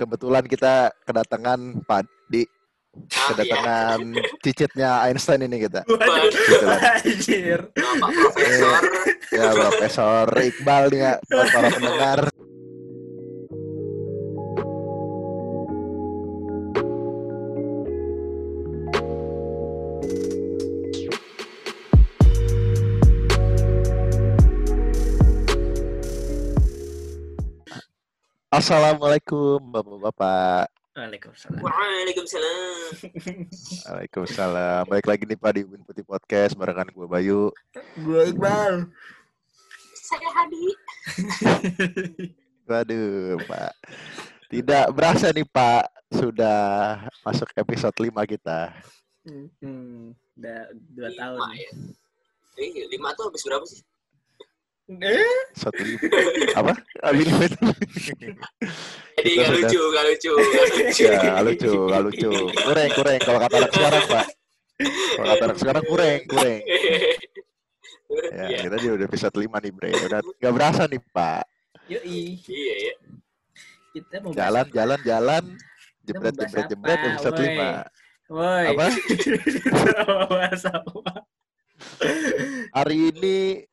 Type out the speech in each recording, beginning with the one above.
kebetulan kita kedatangan Pak Di, Ah, kedatangan cicitnya Einstein ini kita. Kebetulan. Anjir. Bapak Profesor. Ya, Profesor Iqbal nih ya, para pendengar. Assalamualaikum Bapak-bapak. Waalaikumsalam. Waalaikumsalam. Waalaikumsalam. Baik lagi nih Pak di Ubin Putih Podcast barengan gue Bayu. Gue Iqbal. Saya Hadi. Waduh, Pak. Tidak berasa nih Pak, sudah masuk episode 5 kita. Hmm, udah dua Lima tahun. ya. Eh, lima tuh habis berapa sih? Eh? Satu lima. Apa? Lima itu. Jadi sudah- lucu, nggak lucu, nggak lucu. Ya, nggak lucu, nggak lucu. Kureng, kureng. Kalau kata anak sekarang, Pak. Kalau kata anak sekarang, kureng, kureng. Ya, Iya, kita juga udah episode 5 nih, Bre. Udah nggak berasa nih, Pak. Yoi. iya, iya. Kita mau Jalan, jalan, jalan. Jebret, jebret, jebret, apa, episode? 5. Woi. Apa? Apa? Hari ini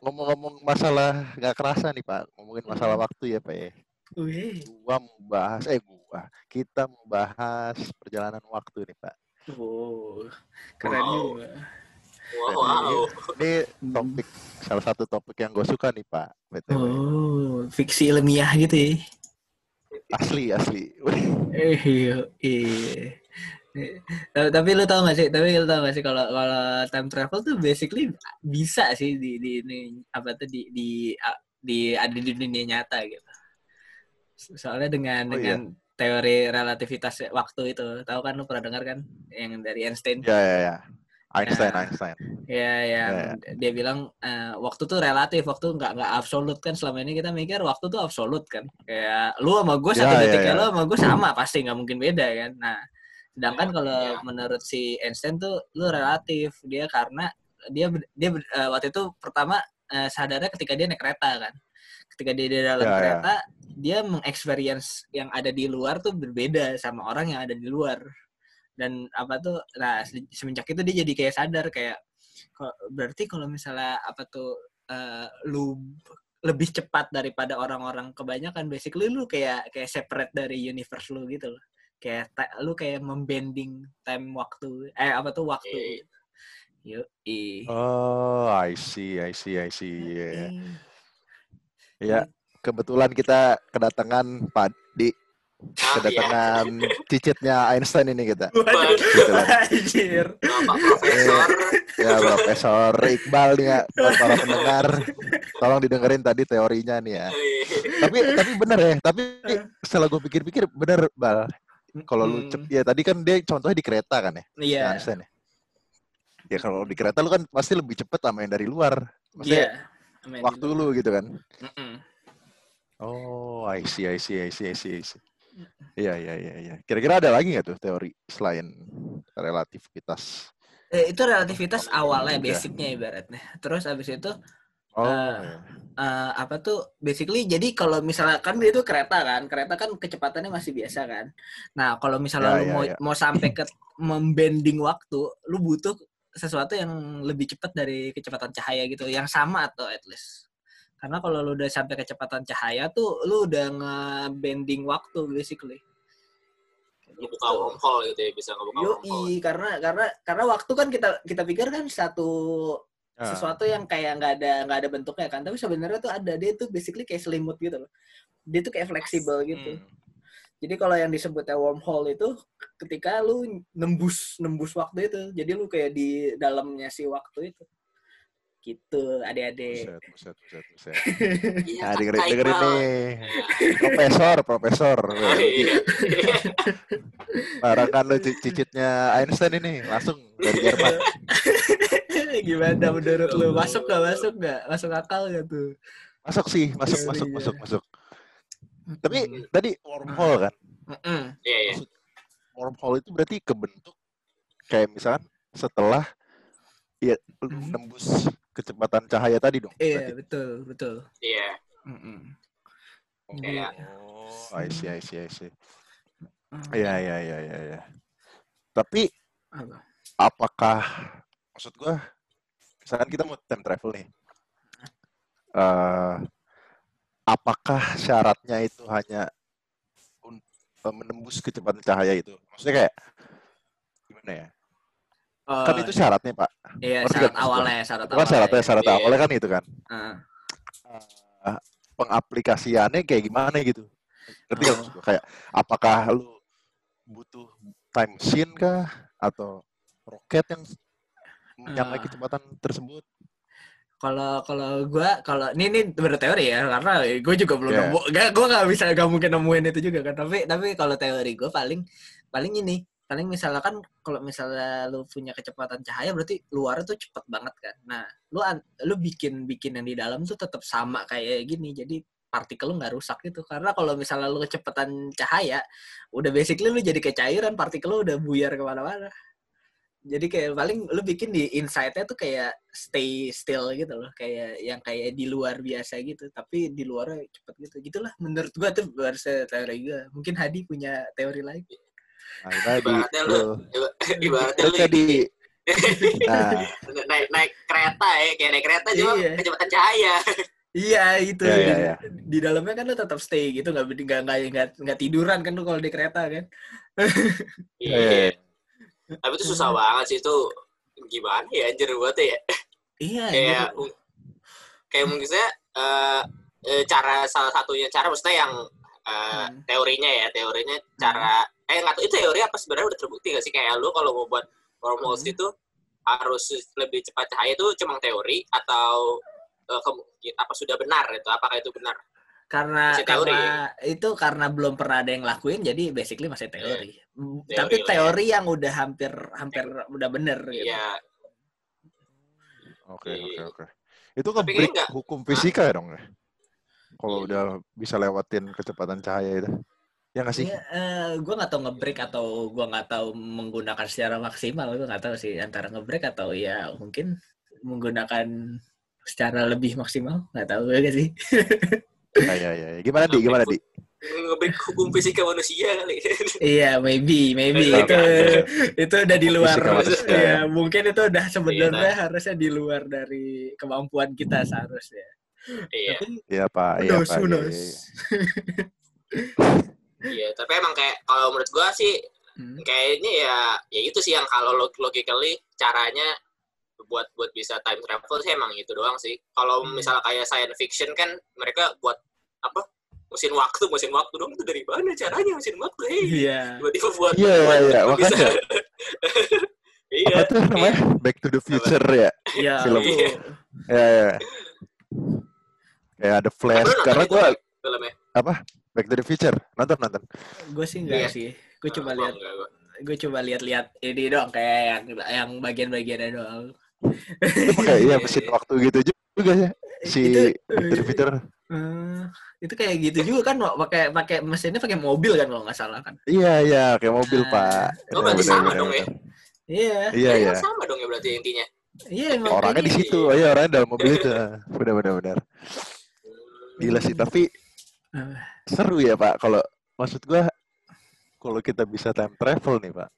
ngomong-ngomong masalah nggak kerasa nih, Pak. Ngomongin masalah waktu ya, Pak ya. Wih. gua mau bahas eh gua kita mau bahas perjalanan waktu nih pak Wow. Keren Wow. juga. Wow, wow. ini topik salah satu topik yang gue suka nih pak btw Oh, fiksi ilmiah gitu ya. asli asli Eh, iya, iya. Eh, Tapi lu tau gak sih? Tapi lu tau gak sih kalau kalau time travel tuh basically bisa sih di di ini apa tuh di di di ada di dunia nyata gitu. Soalnya dengan Oh, dengan teori relativitas waktu itu, tahu kan lu pernah dengar kan yang dari Einstein? ya ya ya Einstein Ya. Einstein Ya, yang dia bilang eh, waktu tuh relatif, waktu nggak nggak absolut kan. Selama ini kita mikir waktu tuh absolut kan. Kayak lu sama gue satu Ya, ya, detik ya. lu sama gue sama pasti nggak mungkin beda kan. Nah, sedangkan Ya, kalau ya. menurut si Einstein tuh lu relatif dia karena dia dia eh, waktu itu pertama eh, sadarnya ketika dia naik kereta kan. Ketika dia di dalam Ya, ya. kereta, dia mengexperience yang ada di luar tuh berbeda sama orang yang ada di luar dan apa tuh nah se- semenjak itu dia jadi kayak sadar kayak kok berarti kalau misalnya apa tuh eh, lu lebih cepat daripada orang-orang kebanyakan basically lu kayak kayak separate dari universe lu gitu loh kayak lu kayak membending time waktu eh apa tuh waktu. Yuk i oh I see I see I see ya ya kebetulan kita kedatangan Pak Di Ah, iya. kedatangan cicitnya Einstein ini kita. Waduh, Kebetulan. anjir. Bapak Profesor. ya Profesor Iqbal nih ya para pendengar. Tolong didengerin tadi teorinya nih ya. Tapi tapi bener ya tapi setelah gue pikir-pikir bener bal kalau lu cep ya tadi kan dia contohnya di kereta kan ya iya Einstein ya ya kalau di kereta lu kan pasti lebih cepet sama yang dari luar iya Amin. waktu lu gitu kan Mm-mm. oh I see I see I see I see, I see. Iya iya iya iya. Kira-kira ada lagi nggak tuh teori selain relativitas? Eh, itu relativitas awalnya basicnya ibaratnya terus abis itu Oh, Eh, iya. eh, apa tuh basically jadi kalau misalnya kan dia itu kereta kan kereta kan kecepatannya masih biasa kan nah kalau Ya, misalnya lu ya, mau ya. mau sampai ke membending waktu lu butuh sesuatu yang lebih cepat dari kecepatan cahaya gitu yang sama atau at least karena kalau lu udah sampai kecepatan cahaya tuh lu udah nge-bending waktu basically Ngebuka wormhole gitu ya, bisa ngebuka wormhole. Karena karena karena waktu kan kita kita pikir kan satu. Sesuatu yang kayak nggak ada nggak ada bentuknya kan. Tapi sebenarnya tuh ada dia tuh basically kayak selimut gitu loh. Dia tuh kayak fleksibel gitu. Hmm. jadi kalau yang disebutnya wormhole itu ketika lu nembus nembus waktu itu jadi lu kayak di dalamnya si waktu itu gitu adik-adik Buset, buset, buset, buset. Iya, Nah, dengerin, nih. Profesor, profesor. Oh, iya. Barangan lu ci- cicitnya Einstein ini langsung dari Jerman. gimana menurut lu masuk gak masuk gak masuk akal gak tuh Masuk sih, masuk, Iya, masuk, masuk, masuk. Tapi tadi wormhole kan. Iya, iya. Wormhole itu berarti kebentuk kayak misalkan setelah ya lu Mhm. nembus kecepatan cahaya tadi dong. iya berarti. betul betul Iya. Mm-mm. Kayak Oh, I see, I see, I see. Iya, iya, iya, iya, iya. Tapi Apa? apakah maksud gua misalkan kita mau time travel nih. eh apakah syaratnya itu hanya eh, menembus kecepatan cahaya itu? Maksudnya kayak gimana ya? Oh, Kan itu syaratnya, Pak. iya syarat kan awalnya, syarat Itu kan syaratnya, awalnya. syarat Iya. awalnya kan itu kan. Heeh. Eh, pengaplikasiannya kayak gimana gitu. Ngerti Oh. maksud gua? Kayak apakah lu butuh time machine kah atau roket yang menyamai Ah. kecepatan tersebut? Kalau kalau gua kalau ini ini berteori ya karena gue juga belum Iya. nemu gak gue nggak bisa gak mungkin nemuin itu juga kan tapi tapi kalau teori gue paling paling ini paling misalkan kalau misalnya lu punya kecepatan cahaya berarti luar tuh cepet banget kan. Nah lu lu bikin bikin yang di dalam tuh tetap sama kayak gini. Jadi partikel lu nggak rusak gitu. Karena kalau misalnya lu kecepatan cahaya udah basically lu jadi kayak cairan partikel lu udah buyar ke mana-mana. Jadi kayak paling lu bikin di inside-nya tuh kayak stay still gitu loh. Kayak yang kayak di luar biasa gitu. Tapi di luarnya cepet gitu. Gitulah menurut gua tuh bahasa teori gua. Mungkin Hadi punya teori lain Nah, Ibaratnya lu- lu, ibaratnya lu lu tadi nah, naik naik kereta ya, kayak naik kereta cuma Iya. kecepatan cahaya. iya itu Iya, iya, di, iya. di dalamnya kan lu tetap stay gitu nggak nggak nggak nggak tiduran kan lu kalau di kereta kan Iya, iya, iya. Tapi itu susah banget sih itu gimana ya anjir buat ya. iya Kayak gitu. kayak mungkin saya eh, eh, cara salah satunya cara maksudnya yang eh, Hmm. teorinya ya, teorinya cara eh nggak tahu itu teori apa sebenarnya udah terbukti gak sih kayak lu kalau mau buat wormholes Hmm. itu harus lebih cepat cahaya itu cuma teori atau kemungkin- apa sudah benar itu apakah itu benar karena Masih teori karena itu karena belum pernah ada yang lakuin jadi basically masih teori, Mm, Teori tapi ya. teori yang udah hampir hampir udah bener gitu. Iya, Oke, oke, Iya. oke. Itu ngebreak kayaknya nggak- hukum fisika ya dong ya? Kalau Iya. udah bisa lewatin kecepatan cahaya itu. Ya nggak sih? Iya, eh, gue nggak tahu ngebreak atau gue nggak tahu menggunakan secara maksimal gue nggak tahu sih antara ngebreak atau ya mungkin menggunakan secara lebih maksimal nggak tahu gue sih. Iya, iya, iya. Gimana, Di? Gimana, Di? ngebreak hukum fisika manusia kali. Iya, maybe, maybe Iya, itu iya. itu udah di luar. Ya, mungkin itu udah sebenarnya Iya, harusnya di luar dari kemampuan kita seharusnya. iya, Tapi Iya, Pak. Iya, Pak. Iya, iya, iya. iya. Tapi emang kayak kalau menurut gua sih Hmm. kayaknya ya ya itu sih yang kalau log- logically caranya buat buat bisa time travel sih emang itu doang sih. Kalau Hmm. misalnya kayak science fiction kan mereka buat apa mesin waktu mesin waktu dong itu dari mana caranya mesin waktu hei Iya. tiba-tiba buat Iya, buat- iya, buat bisa makanya. iya Apa tuh namanya? Back to the Future ya? Iya. Film. itu. Ya, ya. Kayak ada Flash. Karena gua filmnya Back to the Future. Nonton, nonton. Gue sih enggak Iya. sih. Gue coba lihat gue coba lihat-lihat ini doang kayak yang yang bagian-bagiannya doang. Itu pakai iya mesin waktu gitu juga ya. Si Itu, Back to the Future. Eh, itu kayak gitu juga kan pakai pakai mesinnya pakai mobil kan kalau nggak salah kan. Iya, iya. Kayak mobil, Ah. Pak. Oh, berarti sama dong ya? Iya. Iya, iya. sama dong ya berarti intinya Iya emang Orangnya di kayak situ. Iya, orangnya dalam mobil itu. Benar, benar, benar. Gila sih, tapi Ah. Seru ya, Pak. Kalau maksud gua kalau kita bisa time travel nih, Pak.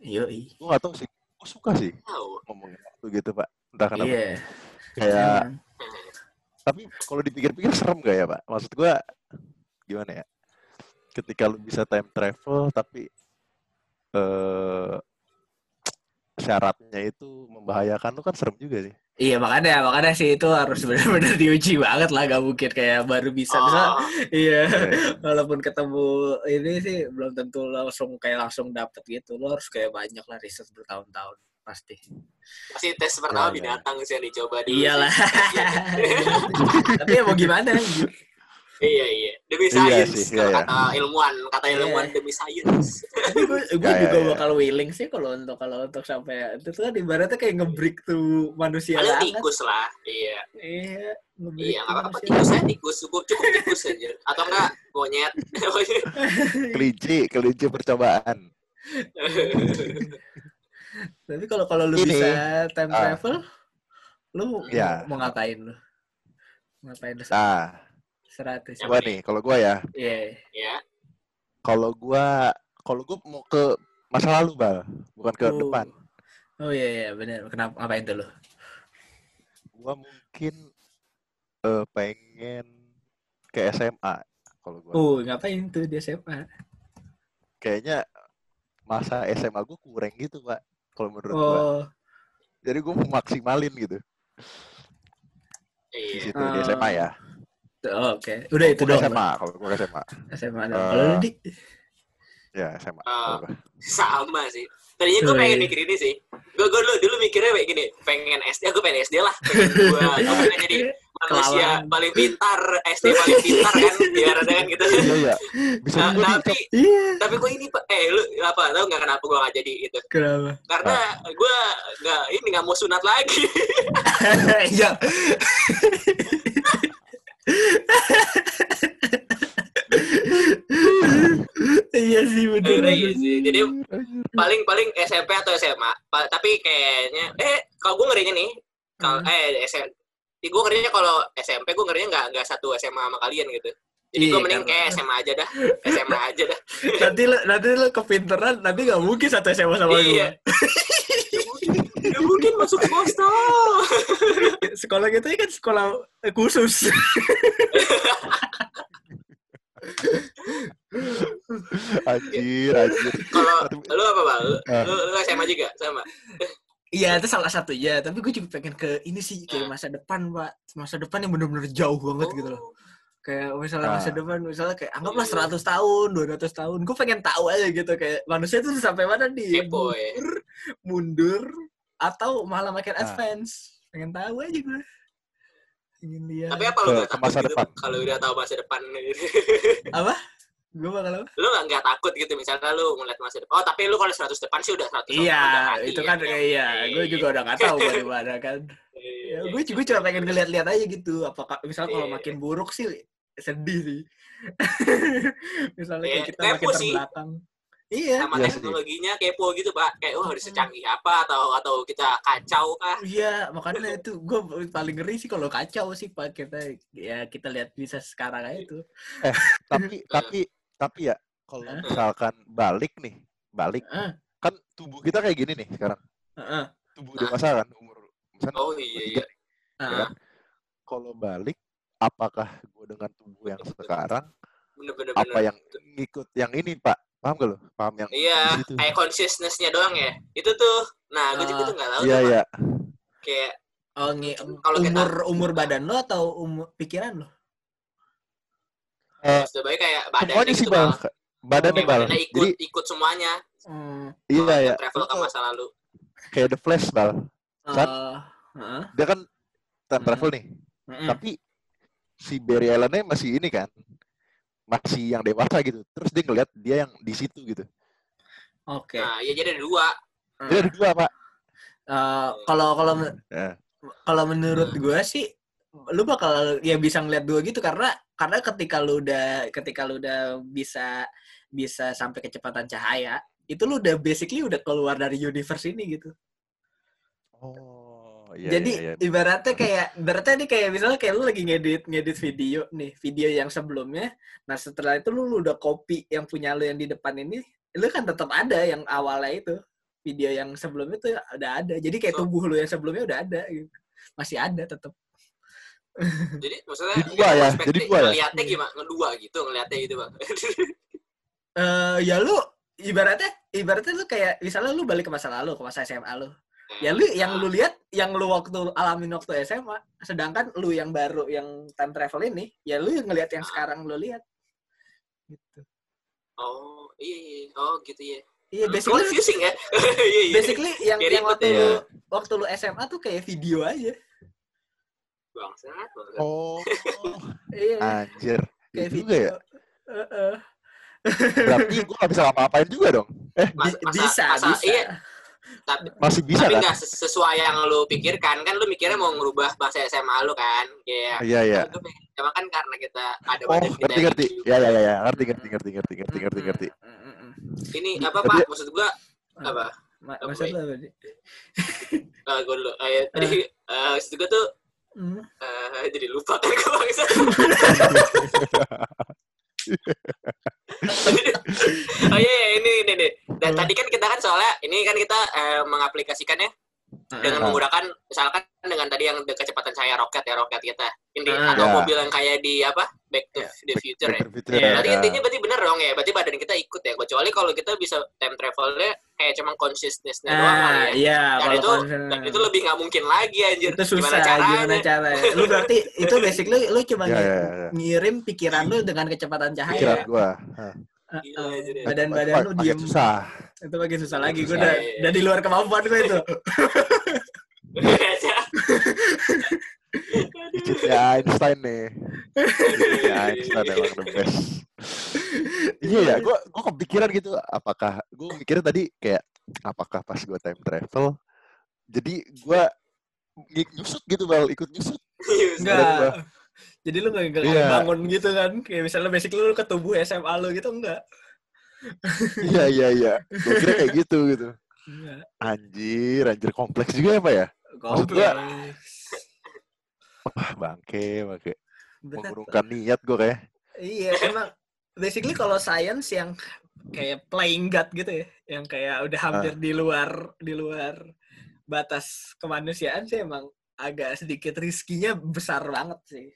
Yoi. Gua gak tahu sih. Gua suka sih tahu ngomongin waktu gitu, Pak. Entah kenapa. Iya. Kayak Emang. tapi kalau dipikir-pikir serem gak ya pak maksud gua gimana ya ketika lu bisa time travel tapi eh syaratnya itu membahayakan lu kan serem juga sih Iya makanya makanya sih itu harus benar-benar diuji banget lah gak mungkin kayak baru bisa Oh, iya Iya. walaupun ketemu ini sih belum tentu langsung kayak langsung dapet gitu lo harus kayak banyak lah riset bertahun-tahun pasti pasti tes pertama Iya, iya. binatang sih yang dicoba dulu iyalah tapi ya mau gimana? Iya iya demi Iya sih, iya, kalau iya. kata ilmuwan kata Iya. ilmuwan demi science tapi gue gue Ya, ya, juga ya. bakal willing sih kalau untuk kalau untuk sampai itu tuh kan ibaratnya kayak ngebreak tuh manusia banget tikus lah iya iya iya nggak apa-apa tikus saya tikus cukup cukup tikus aja atau enggak monyet kelinci kelinci percobaan tapi kalau kalau lu Ini, bisa time ah. travel lu Ya. mau ngapain lu ngapain lu nah 100. Siapa Gua nih? kalau gua ya, Iya. Ya. kalau gua kalau gua mau ke masa lalu, Bal, bukan ke Oh. depan. Oh iya iya benar. Kenapa ngapain tuh lu? Gua mungkin eh, pengen ke SMA kalau gua. Oh, ngapain tuh di SMA? Kayaknya masa SMA gua kurang gitu, Pak. Kalau menurut gua. Oh, Jadi gua mau maksimalin gitu di situ di Ah. SMA ya. Oh, oke. Udah itu Gua doang. SMA, kalau gua SMA. SMA doang. Eh, Kalau lu di Ya, SMA. Ah. Sama sih. Tadinya gue Oh, pengen iya. mikir ini sih. Gue gue dulu, dulu mikirnya kayak gini, pengen SD, gue pengen SD lah. Gue, gue pengen jadi manusia paling pintar, SD paling pintar kan, biar ada kan gitu. Iya, iya. Bisa Nah, tapi. Iya. tapi gue ini Pak, eh lu apa tau nggak kenapa gue nggak jadi itu? Kenapa? Karena gue nggak ini nggak mau sunat lagi. Iya. Iya sih bener. Iya sih. Jadi paling paling SMP atau SMA. Pa- tapi kayaknya eh kalau gue ngerinya nih, kalau Hmm. eh SMP, gue ngerinya kalau SMP gue ngerinya nggak nggak satu SMA sama kalian gitu. Jadi Iya, gue mending kayak SMA aja dah, SMA aja dah. nanti lu nanti lu kepinteran nanti gak mungkin satu SMA sama Iya. gua. Gak mungkin masuk swasta. sekolah gitu kan sekolah eh, khusus. Anjir, anjir. Kalau lu apa bang? Lu, Ah. lu, lu SMA juga sama? Iya itu salah satunya. Tapi gue juga pengen ke ini sih kayak masa depan pak. Masa depan yang bener-bener jauh banget gitu loh. Kayak misalnya masa Ah. depan, misalnya kayak anggaplah Iya. 100 tahun, 200 tahun. Gue pengen tahu aja gitu kayak manusia tuh sampai mana nih? Kepo ya. Mundur, mundur atau malah makin Ah. advance. Pengen tahu aja gue. Ingin lihat. Tapi apa lu Ke- gak ke gitu depan. kalau udah tahu masa depan? gitu? apa? Gue bakal apa? lu gak, nggak takut gitu misalnya lu ngeliat masa depan? Oh tapi lu kalau 100 depan sih udah 100 tahun Iya, udah mati itu ya. kan iya. Gue juga udah gak tahu bagaimana kan. Iya, Ya, gue juga cuma pengen ngeliat-liat aja gitu. Apakah misalnya kalau Iya. makin buruk sih sedih sih. misalnya Iya, kayak kita kepo makin sih. Iya. sama Iya sih. teknologinya kepo gitu pak kayak wah udah secanggih apa atau atau kita kacau kah Iya, makanya itu gue paling ngeri sih kalau kacau sih Pak kita ya kita lihat bisa sekarang aja itu. Tapi tapi tapi ya kalau Hah? misalkan balik nih, balik Heeh. kan tubuh kita kayak gini nih sekarang. Heeh. Tubuh dewasa kan umur misalnya oh iya iya nih, ya Heeh. kan? Kalau balik apakah gue dengan tubuh yang sekarang bener bener apa bener yang ngikut yang ini Pak? Paham gak lo? Paham yang iya di situ? kayak consciousness-nya doang ya itu tuh nah gue juga Ah. tuh nggak tahu Iya iya. kayak Oh, ngi- Kalau kita- umur umur badan lo atau umur pikiran lo? Eh, maksudnya baik kayak badannya semuanya sih gitu bal. Kayak bal. badannya ikut Jadi ikut semuanya Hmm. iya Kalau ya. travel ke Lu masa lalu Kayak The Flash bal. Kan? Eh, heeh. Dia kan time Hmm. travel nih. Heeh. Tapi si Barry Allen-nya masih ini kan. Masih yang dewasa gitu. Terus dia ngeliat dia yang di situ gitu. Oke. nah ya jadi ada dua Dia ada dua, Pak. Eh, kalau kalau Ya. kalau menurut gue sih lu bakal ya bisa ngeliat dua gitu karena karena ketika lu udah ketika lu udah bisa bisa sampai kecepatan cahaya itu lu udah basically udah keluar dari universe ini gitu. Oh, iya, Jadi iya, iya. ibaratnya kayak ibaratnya nih kayak misalnya kayak lu lagi ngedit ngedit video nih, video yang sebelumnya. Nah, setelah itu lu, lu udah copy yang punya lu yang di depan ini, lu kan tetap ada yang awalnya itu. Video yang sebelumnya tuh udah ada. Jadi kayak Oh. tubuh lu yang sebelumnya udah ada gitu. Masih ada tetap. jadi maksudnya Jadi dua ya, jadi dua ya? ngeliatnya gimana ngedua gitu ngeliatnya gitu bang Eh ya lu ibaratnya ibaratnya lu kayak misalnya lu balik ke masa lalu, ke masa SMA lu. Ya lu yang lu lihat yang lu waktu alamin waktu SMA, sedangkan lu yang baru yang time travel ini, ya lu yang ngelihat yang sekarang lu lihat. Gitu. oh iya iya oh gitu ya Iya, basically confusing ya iya iya basically yang yang waktu ya. lu waktu lu SMA tuh kayak video aja. bangsat bangsat. Oh, Iya, anjir. kayak Iya juga video. ya. Heeh. Berarti gue gak bisa ngapa-ngapain juga dong. Mas- Bi- masa- bisa, masa- bisa. iya tapi Masih bisa tapi kan? nggak ses- sesuai yang lu pikirkan kan lu mikirnya mau ngerubah bahasa SMA lu kan kayak Iya, iya. Pengen- Cuma kan karena kita ada Oh, kita ngerti ngerti. Ya ya ya ya, ngerti ngerti ngerti ngerti ngerti ngerti ngerti. Ini apa Tapi- pak? Maksud gua apa? Ma- Apa, Maksud lu apa? Di? Uh, gue dulu. Eh, tadi eh, maksud gua tuh Hmm. Eh, jadi lupa kan gue bangsa. oh iya, iya, ini ini nih. Dan tadi kan kita kan soalnya ini kan kita eh, mengaplikasikannya dengan menggunakan misalkan dengan tadi yang de- kecepatan cahaya roket ya roket kita ini Ah. atau Ya. mobil yang kayak di apa Back to Ya, the Future ya. Back to the Future, Iya, Berarti ya. intinya berarti bener dong ya. Berarti badan kita ikut ya. Kecuali kalau kita bisa time travelnya kayak cuma consciousness-nya doang kali ya. iya, Dan kalau itu dan itu lebih nggak mungkin lagi anjir. itu susah Gimana caranya? gimana caranya lu berarti itu basic lu lu cuma Ya, ngi- ya, ya. ngirim pikiran lu dengan kecepatan cahaya Pikiran gua. Hah. Heeh. Gila, anjir ya. badan-badan lu diem susah. itu makin susah lagi gue udah udah di luar kemampuan gue itu Digitnya Einstein nih. Digitnya Einstein emang the best. Iya ya, gua gua kepikiran gitu apakah gua mikirnya tadi kayak apakah pas gua time travel jadi gua ng- nyusut gitu bal ikut nyusut. Enggak. gua. jadi lu nggak nggak Iya. bangun gitu kan? Kayak misalnya basic lu ke tubuh SMA lu gitu enggak. Iya iya iya. Gua kira kayak gitu gitu. Enggak anjir anjir kompleks juga ya pak ya? Maksud gua- kompleks wah bangke bangke. Mengurungkan niat gua kayak Iya, emang basically kalau science yang kayak playing God gitu ya, yang kayak udah hampir di luar di luar batas kemanusiaan sih emang agak sedikit riskinya besar banget sih.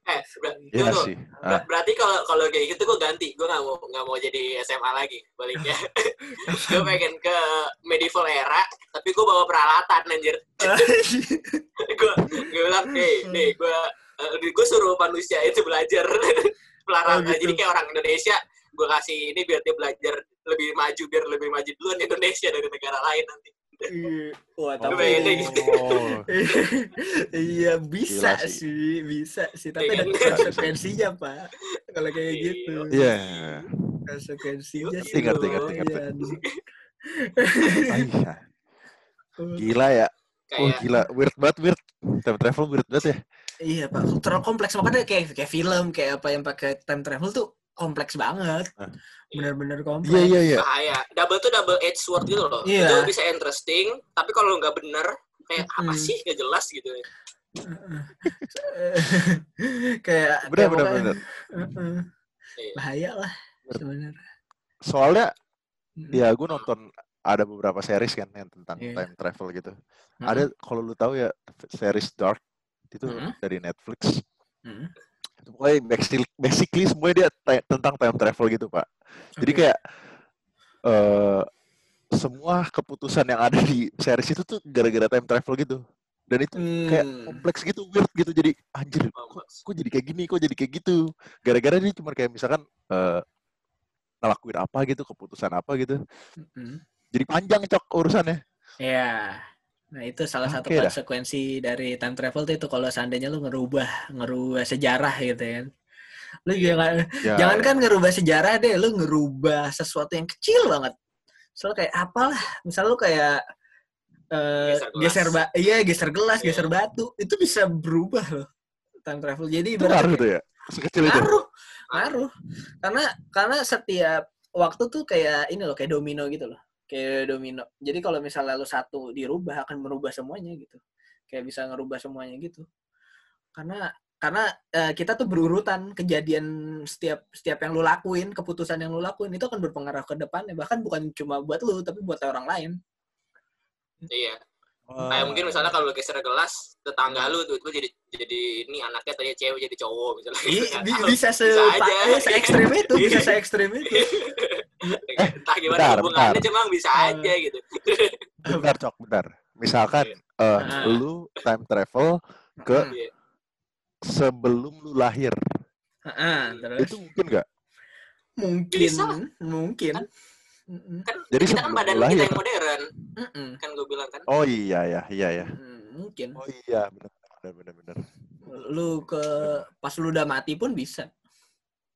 Eh, ber- iya sih Ber- ah, berarti kalau kalau kayak gitu gue ganti. Gue nggak mau nggak mau jadi SMA lagi baliknya. gue pengen ke medieval era, tapi gue bawa peralatan anjir. gue gue bilang, nih Hmm. nih gue gue suruh manusia itu belajar Oh, pelarang. gitu. Jadi kayak orang Indonesia, gue kasih ini biar dia belajar lebih maju, biar lebih maju duluan di Indonesia dari negara lain nanti. Iya. Wah, tapi gitu. oh, iya bisa Gila sih. sih. bisa sih, tapi ada kan? konsekuensinya, Pak. Kalau kayak Iya. gitu. iya Konsekuensinya sih. ngerti, ngerti, ngerti. lumayan. Iya. gila ya oh Kayak gila weird banget weird time travel weird banget ya Iya pak, terlalu kompleks makanya kayak kayak film kayak apa yang pakai time travel tuh kompleks banget, Ah. bener-bener kompleks. iya iya iya bahaya. Double tuh double edge sword gitu loh. Iya. Itu bisa interesting, tapi kalau nggak bener, kayak apa sih nggak jelas gitu. bener kayak kayak bener bener Heeh. Iya. bahaya lah sebenarnya. soalnya Mm. ya gue nonton ada beberapa series kan yang tentang Iya. time travel gitu Mm. ada kalau lu tahu ya series Dark itu Mm. dari Netflix Mm. Itu pokoknya basically, basically semuanya dia te- tentang time travel gitu pak. Jadi kayak eh semua keputusan yang ada di series itu tuh gara-gara time travel gitu. Dan itu kayak Hmm. kompleks gitu weird gitu. Jadi anjir kok, kok jadi kayak gini kok jadi kayak gitu? Gara-gara dia cuma kayak misalkan eh ngelakuin apa gitu keputusan apa gitu. Mm. jadi panjang cok urusannya. Iya. Nah itu salah satu Oke dah. konsekuensi dari time travel tuh itu kalau seandainya lu ngerubah ngerubah sejarah gitu kan. Lu jangan ya, jangan kan ngerubah sejarah deh, lu ngerubah sesuatu yang kecil banget. Soalnya kayak apalah, misal lu kayak eh, Geser gelas. geser ba iya geser gelas, Iya. geser batu, itu bisa berubah loh time travel. Jadi itu ngaruh tuh ya sekecil itu ngaruh, ngaruh. Karena karena setiap waktu tuh kayak ini loh, kayak domino gitu loh. Kayak domino. Jadi kalau misalnya lu satu dirubah akan merubah semuanya gitu. Kayak bisa ngerubah semuanya gitu. Karena karena eh, kita tuh berurutan kejadian setiap setiap yang lu lakuin, keputusan yang lu lakuin itu akan berpengaruh ke depannya. Bahkan bukan cuma buat lu, tapi buat orang lain. Iya. Wah. Kayak mungkin misalnya kalau lu geser gelas, tetangga lu tuh jadi jadi ini anaknya tadi cewek jadi cowok misalnya. Bi- tahu. bisa se, Bisa aja. eh, se ekstrim itu, bisa se ekstrim itu. Entah gimana bentar, hubungannya bentar. cuma bisa Eh. aja gitu. bentar cok bentar misalkan eh Ah. lu time travel ke Hmm. Iya. sebelum lu lahir Heeh, terus itu mungkin nggak mungkin Bisa. mungkin Mm-mm. Kan Jadi kita kan badan kita yang modern, Mm-mm. kan gue bilang kan. oh iya ya iya ya Mm, mungkin oh iya benar benar benar benar lu ke pas lu udah mati pun bisa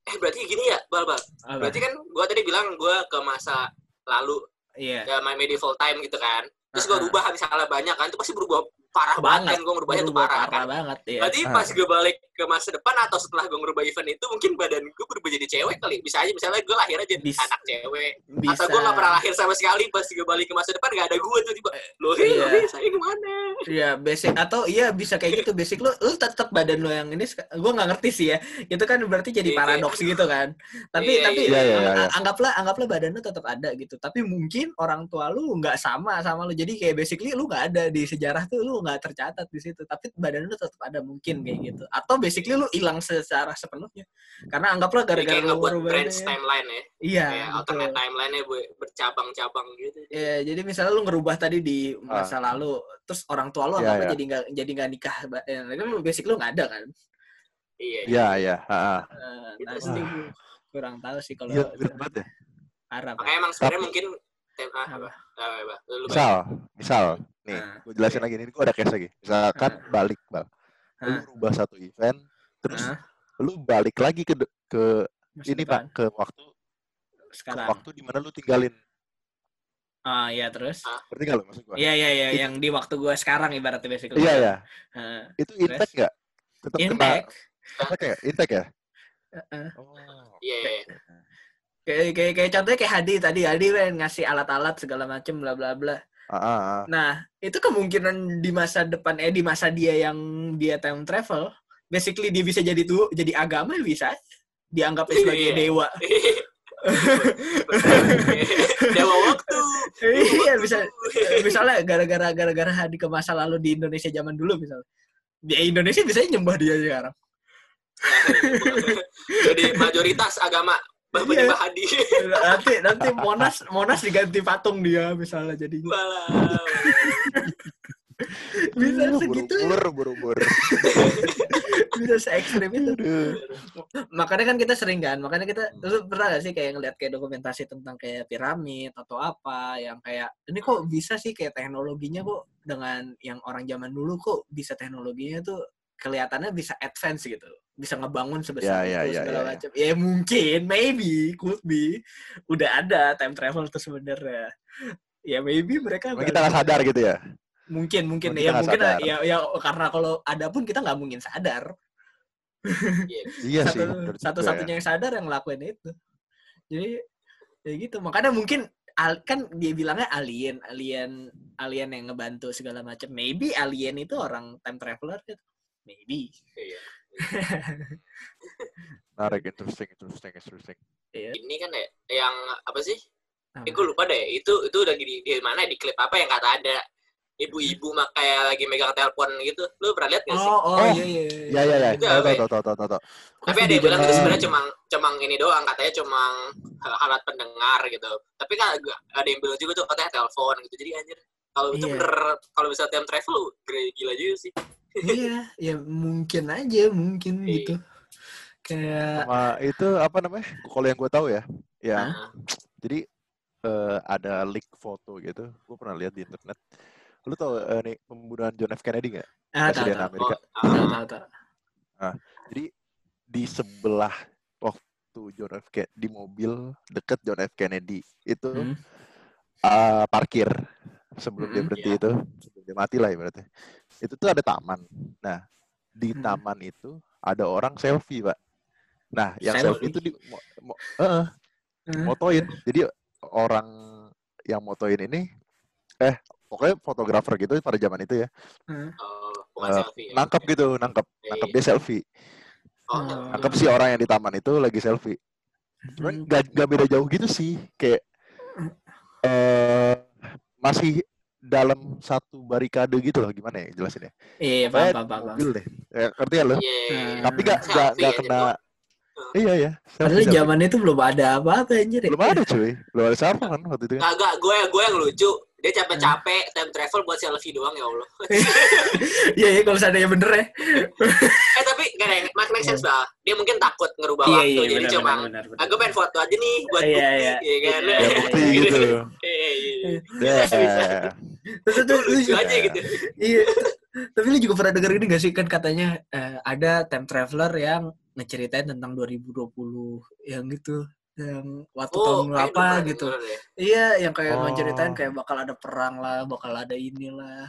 Eh berarti gini ya, Bal, Bal. Apa? Berarti kan gue tadi bilang gue ke masa lalu, iya ya my medieval time gitu kan. Terus gue Ah-ah. rubah misalnya banyak kan, itu pasti berubah parah banget Banget. kan gue ngerubahnya tuh Berubah parah, kan. banget ya. Berarti Ah. pas gue balik ke masa depan atau setelah gue ngerubah event itu mungkin badan gue berubah jadi cewek kali. Bisa aja misalnya gue lahirnya jadi Bisa. anak cewek. Bisa. Atau gue gak pernah lahir sama sekali pas gue balik ke masa depan gak ada gue tuh tiba. Loh, hei, Iya. hei, saya ke mana? Iya, basic atau iya bisa kayak gitu. Basic lu lu tetap badan lu yang ini gue nggak ngerti sih ya. Itu kan berarti jadi Iya, paradoks gitu kan. Tapi Iya, tapi iya, iya, ang- iya. anggaplah anggaplah badan lu tetap ada gitu. Tapi mungkin orang tua lu nggak sama sama lu. Jadi kayak basically lu nggak ada di sejarah tuh lu nggak tercatat di situ. Tapi badan lu tetap ada mungkin kayak gitu. Atau basically lu hilang secara sepenuhnya. Karena anggaplah gara-gara lu ngerubah branch ini. timeline ya. Iya, Kayak alternate timeline-nya bu- bercabang-cabang gitu. Iya, jadi misalnya lu ngerubah tadi di masa lalu, terus orang tua lu Iya, anggapnya iya. jadi nggak jadi nggak nikah, Ba- ya, kan lu basic lu nggak ada kan? Iya. Iya, iya. heeh. Eh, Gitu nah, itu kurang tahu sih kalau Iya, banget ya. Arab. Makanya emang sebenarnya mungkin tema Apa? apa? Ah, apa? Lu lu Misal, misal, nih, Nah, gue jelasin lagi. Ini gue ada case lagi. Misalkan balik, bal. Lu Hah? rubah satu event, terus Hah? lu balik lagi ke ke Masa ini depan, pak, ke waktu ke sekarang. waktu di mana lu tinggalin. Ah, iya terus. Ah. Ngerti nggak lu maksud gue? Iya, iya, iya, yang di waktu gua sekarang ibaratnya basically. Iya, iya. Heeh. Itu impact nggak? Tetap kena Impact. impact ya? Impact ya? Heeh. Oh. Iya, iya. Kayak, kayak, kayak contohnya kayak Hadi tadi, Hadi kan ngasih alat-alat segala macem bla bla bla. Ah, ah, ah. Nah, itu kemungkinan di masa depan eh di masa dia yang dia time travel, basically dia bisa jadi tuh jadi agama bisa dianggapnya sebagai Iya. dewa. Dewa waktu. iya, bisa misalnya gara-gara gara-gara Hadi ke masa lalu di Indonesia zaman dulu misalnya. Di Indonesia bisa nyembah dia sekarang. Jadi mayoritas agama Bapak Iya. Mbak Hadi. Nanti nanti Monas Monas diganti patung dia misalnya jadinya. Walah. Bisa Aduh, segitu ya. Buru-buru, buru-buru. bisa se ekstrim itu. Makanya kan kita sering kan makanya kita lu pernah gak sih kayak ngeliat kayak dokumentasi tentang kayak piramid atau apa yang kayak ini kok bisa sih kayak teknologinya kok dengan yang orang zaman dulu kok bisa teknologinya tuh kelihatannya bisa advance gitu. Bisa ngebangun sebesar Ya, ya, itu ya, segala ya, ya. macam. Ya mungkin maybe could be. Udah ada time travel tuh sebenarnya. Ya maybe mereka kita nggak sadar gitu ya. mungkin mungkin. Cuma kita ya mungkin sadar. ya ya karena kalau ada pun kita nggak mungkin sadar. Iya sih. satu bener juga satu ya. satunya yang sadar yang ngelakuin itu. Jadi ya gitu. Makanya mungkin al- kan dia bilangnya alien alien alien yang ngebantu segala macam. Maybe alien itu orang time traveler gitu maybe Iya. Menarik, interesting, interesting, interesting. Ini kan ya yang apa sih? Apa? Eh, gue lupa deh. Itu itu udah di, di mana di klip apa yang kata ada ibu-ibu mak kayak lagi megang telepon gitu. Lu pernah lihat nggak sih? oh oh Oh, iya iya Iya, iya, iya. Itu apa ya? tahu, tahu, tahu, tahu, tahu. Tapi ada yang bilang itu sebenarnya cuma cuma ini doang katanya cuma alat pendengar gitu. Tapi kan ada yang bilang juga tuh katanya telepon gitu. Jadi anjir kalau itu Iya. bener kalau bisa time travel gila, gila juga sih. Iya ya mungkin aja mungkin Iya. gitu kayak Sama itu apa namanya? Kalau yang gue tahu ya, yang Nah, jadi eh, ada leak foto gitu. Gue pernah lihat di internet. Lu tau eh, nih pembunuhan John F Kennedy nggak? ah tahu Presiden tahu Amerika. oh, tahu ah, tahu tahu Jadi di sebelah waktu John F Kennedy di mobil deket John F Kennedy itu Hmm. eh, parkir sebelum dia Mm-mm. berhenti Iya. itu sebelum dia mati lah ibaratnya. Itu tuh ada taman. Nah di Mm. taman itu ada orang selfie pak. Nah yang Selfie? selfie, itu di mo- mo- eh, Hmm. motoin. Jadi orang yang motoin ini eh pokoknya fotografer gitu pada zaman itu ya Hmm. oh, Eh, selfie. ya. nangkep gitu nangkep nangkep dia selfie Oh, Hmm. nangkep. si orang yang di taman itu lagi selfie cuman Hmm. gak, gak beda jauh gitu sih kayak eh masih dalam satu barikade gitu loh gimana ya jelasin ya iya Pokoknya paham paham paham mobil deh ya, ngerti ya lo Iya, iya, iya. tapi gak gak, gak kena iya ya Padahal zaman itu belum ada apa-apa anjir. ya. belum ada cuy belum ada siapa kan waktu itu kan Kagak, gue gue yang lucu. Dia capek-capek time travel buat selfie doang ya Allah. Iya, iya kalau seandainya bener ya. eh tapi gak ada yang make, make sense bah. Dia mungkin takut ngerubah Iya, waktu. iya, jadi cuma, benar, benar, ah, pengen foto aja nih buat Iya, bukti. iya. Iya kan? Iya, ya bukti gitu Iya, iya, iya. Terus itu lu Lucu juga, aja gitu. iya. Tapi lu juga pernah denger ini gak sih kan katanya eh, ada time traveler yang ngeceritain tentang 2020 yang gitu yang waktu tahun kayak berapa gitu. deh. Iya, yang kayak Oh. ngeceritain kayak bakal ada perang lah, bakal ada inilah.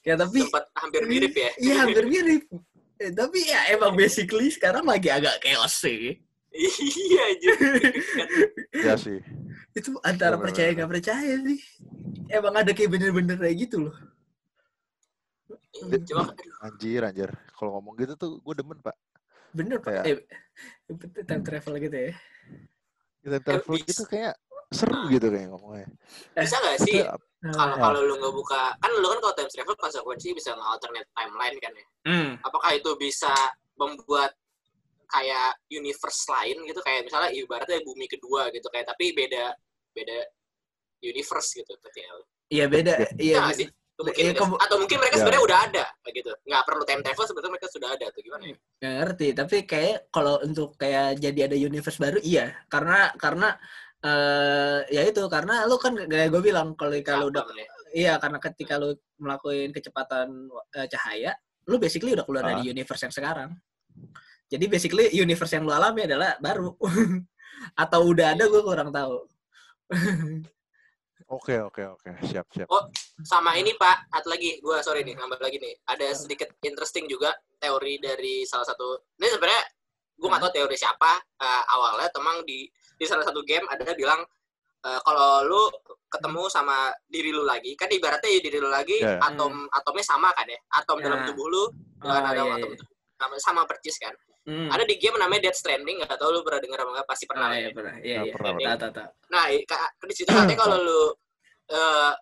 Ya tapi sempat hampir mirip ya. Iya hampir mirip. Eh, tapi ya emang basically sekarang lagi agak chaos sih. Iya anjir. Ya sih. Itu antara Bener, percaya nggak percaya sih. Emang ada kayak bener-bener kayak gitu loh. Cuma Anjir, anjir. Kalau ngomong gitu tuh gue demen, Pak. Bener pak. Kayak- Eh, time travel gitu ya. Kita travel gitu kayak seru gitu kayak ngomongnya. bisa nggak sih Itu, kalau kalau lu nggak buka kan lu kan kalau time travel konsekuensi bisa nge-alternate timeline kan ya. Hmm. Apakah itu bisa membuat kayak universe lain gitu kayak misalnya ibaratnya bumi kedua gitu kayak tapi beda beda universe gitu ketika lu. Iya beda. Ya. Iya. Iya sih? Itu mungkin Iya, sih? kamu- atau mungkin mereka Ya. sebenarnya udah ada gitu. Nggak perlu time travel sebetulnya mereka sudah ada tuh gimana ya? Nggak ngerti. Tapi kayak kalau untuk kayak jadi ada universe baru iya. Karena karena eh ya itu karena lu kan kayak gue bilang kalau kalau udah ya. iya karena ketika lu melakukan kecepatan eh, cahaya, lu basically udah keluar Ah. dari universe yang sekarang. Jadi basically universe yang lu alami adalah baru. Atau udah ada gue kurang tahu. Oke, oke, oke. Siap, siap. Oh. Sama ini Pak, satu lagi, gue sorry nih, nambah lagi nih. Ada sedikit interesting juga teori dari salah satu. Ini sebenarnya gue nggak tahu teori siapa eh, awalnya. Temang di di salah satu game ada bilang eh, kalau lu ketemu sama diri lu lagi, kan ibaratnya ya diri lu lagi Ya. atom atomnya sama kan ya, atom Ya. dalam tubuh lu dengan Oh, ada iya, atom tubuh sama, sama percis kan. Hmm. Ada di game namanya Death Stranding, nggak tahu lu pernah dengar apa nggak? Pasti pernah. Ah, iya, ya. pernah. Iya, iya. pernah, tahu. Nah, di situ katanya kalau lu eh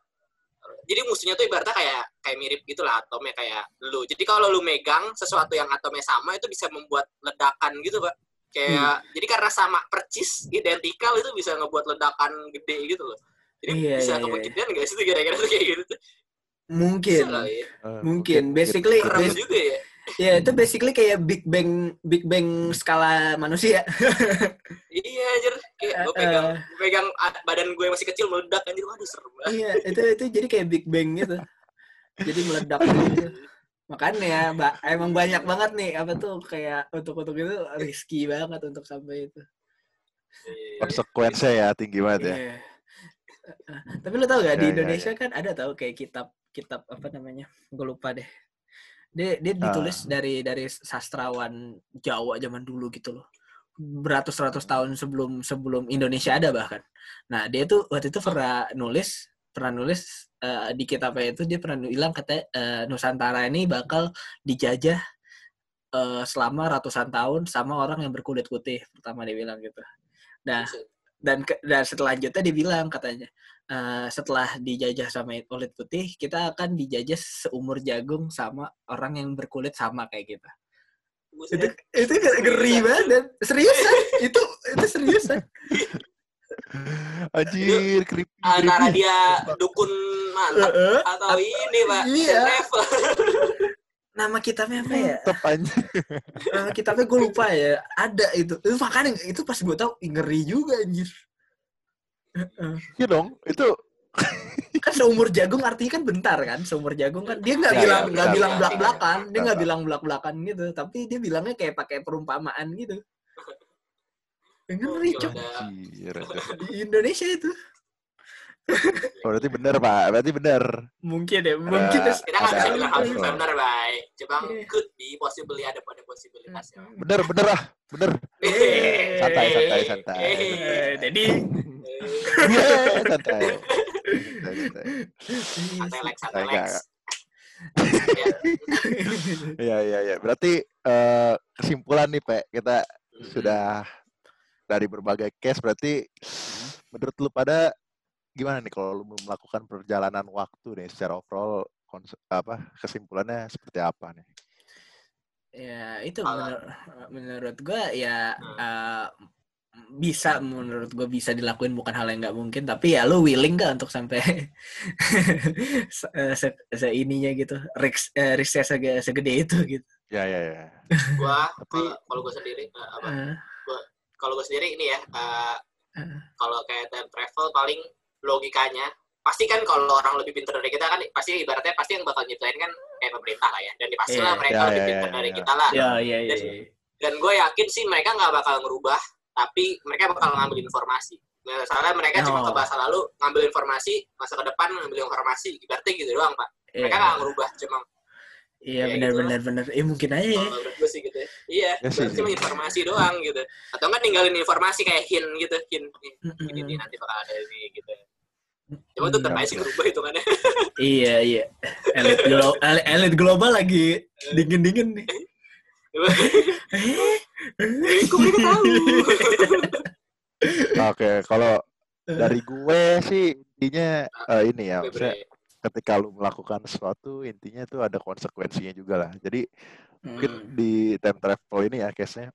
jadi musuhnya tuh ibaratnya kayak kayak mirip gitu lah atomnya kayak lu. Jadi kalau lu megang sesuatu yang atomnya sama itu bisa membuat ledakan gitu, Pak. Kayak jadi karena sama percis identikal itu bisa ngebuat ledakan gede gitu loh. Jadi Iya, bisa iya, iya. kemungkinan nggak sih tuh kira-kira tuh kayak gitu tuh? Mungkin. Bisa ya. Eh, Mungkin. Basically, gitu. Serem bas- juga ya. Ya itu basically kayak Big Bang Big Bang skala manusia. Iya anjir. Kayak gue Eh, pegang pegang a- badan gue yang masih kecil meledak anjir. Waduh serem banget. iya, itu itu jadi kayak Big Bang gitu. Jadi meledak gitu. Makanya, Mbak, emang banyak banget nih apa tuh kayak untuk-untuk itu risky banget untuk sampai itu. Iya. Konsekuensinya ya tinggi banget ya. Iya. Tapi lo tau gak di Ya, ya, Indonesia kan ada tau kayak kitab kitab apa namanya? Gue lupa deh. Dia dia ditulis dari dari sastrawan Jawa zaman dulu gitu loh. Beratus-ratus tahun sebelum sebelum Indonesia ada bahkan. Nah, dia tuh waktu itu pernah nulis pernah nulis eh, di kitabnya itu dia pernah bilang kata eh, Nusantara ini bakal dijajah eh, selama ratusan tahun sama orang yang berkulit putih. Pertama dia bilang gitu. Nah, dan ke- dan selanjutnya dia bilang katanya eh, setelah dijajah sama kulit putih kita akan dijajah seumur jagung sama orang yang berkulit sama kayak kita. Itu itu ngeri banget dan. Seriusan itu itu seriusan Anjir, creepy, antara creepy. dia dukun mantap Heeh. atau ini pak. Iya. nama kitabnya apa ya? Anjir. nama kitabnya gue lupa ya. Ada itu. Itu makanya itu pas gue tau ngeri juga anjir. Iya dong, itu. Kan seumur jagung artinya kan bentar kan seumur jagung kan. Dia nggak Ya, bilang ya, nggak bentar, bilang belak belakan dia nggak bilang belak belakan gitu tapi dia bilangnya kayak pakai perumpamaan gitu. Ngeri cok di Indonesia itu Oh, berarti bener, Pak. Berarti bener. mungkin ya mungkin Ada- kita nggak bisa Ada- bilang harus ada- benar baik cuma Iya. could be possibly ada pada possibilitasnya Bener, bener ah. Bener. Eh, Santai, santai, santai. jadi Iya, santai. Santai, santai. santai Lex santai Lex. Ya. Iya, iya, iya. Berarti eh, kesimpulan nih, Pak. Kita sudah dari berbagai case berarti menurut lu pada gimana nih kalau lu melakukan perjalanan waktu nih secara overall kons- apa kesimpulannya seperti apa nih? ya itu menur- menurut gue ya Hmm. eh, bisa menurut gue bisa dilakuin bukan hal yang nggak mungkin tapi ya lu willing gak untuk sampai se, eh, se, se- ininya gitu risk eh, risknya sege- segede itu gitu Ya, ya, ya. gua Tapi- kalau gue sendiri eh, apa Eh, kalau gue sendiri ini ya eh, eh, kalau kayak time travel paling logikanya pasti kan kalau orang lebih pintar dari kita kan pasti ibaratnya pasti yang bakal nyiptain kan kayak pemerintah lah ya dan pastilah Iya. mereka Ya, lebih ya, pintar ya, dari ya. kita lah ya iya iya Dan- iya. dan gue yakin sih mereka nggak bakal ngerubah tapi mereka bakal ngambil informasi misalnya mereka cuma Oh. ke masa lalu ngambil informasi masa ke depan ngambil informasi ibaratnya gitu doang pak mereka nggak ngerubah cuma Iya Ya, benar gitu benar benar. Eh mungkin aja ya. gue sih gitu ya iya Ya sih, berarti cuma sih. informasi doang gitu atau nggak ninggalin informasi kayak hint gitu hint ini nanti bakal ada ini gitu cuma tuh tetap aja sih ngerubah hitungannya Iya iya. Elit global, elit, elit global lagi dingin dingin nih. Eh, kok mereka tahu Oke, kalau dari gue sih intinya eh, ini ya, ketika lu melakukan sesuatu intinya tuh ada konsekuensinya juga lah. Jadi mungkin Hmm. di time travel ini ya case-nya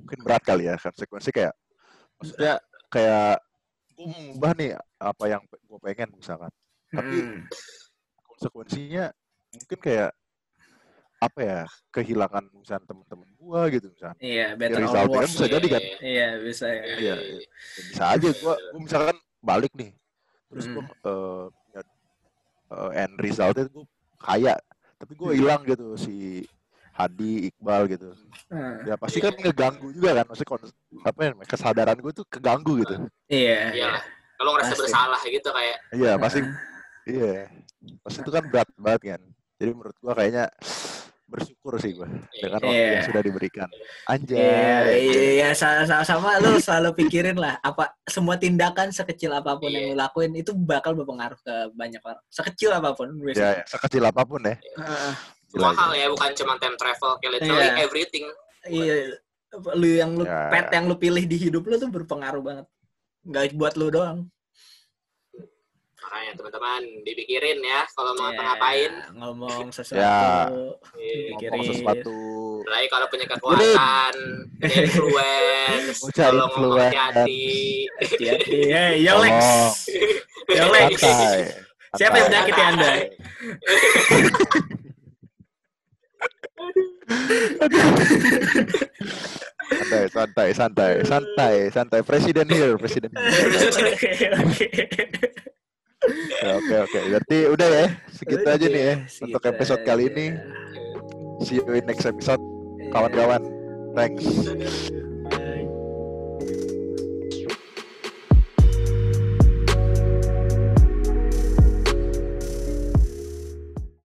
mungkin berat kali ya konsekuensi kayak maksudnya kayak gue mengubah nih apa yang gue pengen misalkan tapi Hmm. konsekuensinya mungkin kayak apa ya kehilangan misalnya teman-teman gue gitu misalnya Iya, Ya, or kan bisa jadi kan Iya, bisa ya. Iya, iya. Ya, bisa aja gue gue misalkan balik nih terus gue Hmm. eh, punya, eh, end resultnya gue kaya tapi gue Hmm. hilang gitu si Hadi Iqbal gitu Hmm. ya pasti kan ngeganggu juga kan maksudnya kon- apa ya kesadaran gue tuh keganggu gitu Iya. Iyalah. Kalau ngerasa Pasti. bersalah gitu kayak iya pasti iya pasti itu kan berat banget kan jadi menurut gue kayaknya bersyukur sih gue dengan waktu Iya. yang sudah diberikan Iya, anjay iya, sama, sama lu selalu pikirin lah apa semua tindakan sekecil apa pun yang lu lakuin itu bakal berpengaruh ke banyak orang. Sekecil apa pun ya, biasanya. ya sekecil apa pun ya Heeh. semua hal ya bukan cuma time travel kayak literally Iya. everything Iya, lu yang lu Ya. pet yang lu pilih di hidup lu tuh berpengaruh banget. Nggak buat lu doang. makanya teman-teman dipikirin ya kalau mau Ya, ngapain ngomong sesuatu. Ya. Iya. Pikirin. ngomong sesuatu Apalagi kalau punya kekuatan, influence, kalau ngomong hati-hati. Hati-hati. Hey, yo Lex. Tolong. Yo Lex. santai Siapa yang menyakiti Anda? Santai santai santai santai santai presiden here presiden. Oke, oke. Berarti udah ya segitu aja nih ya Segitu untuk episode kali ini see you in next episode kawan-kawan thanks.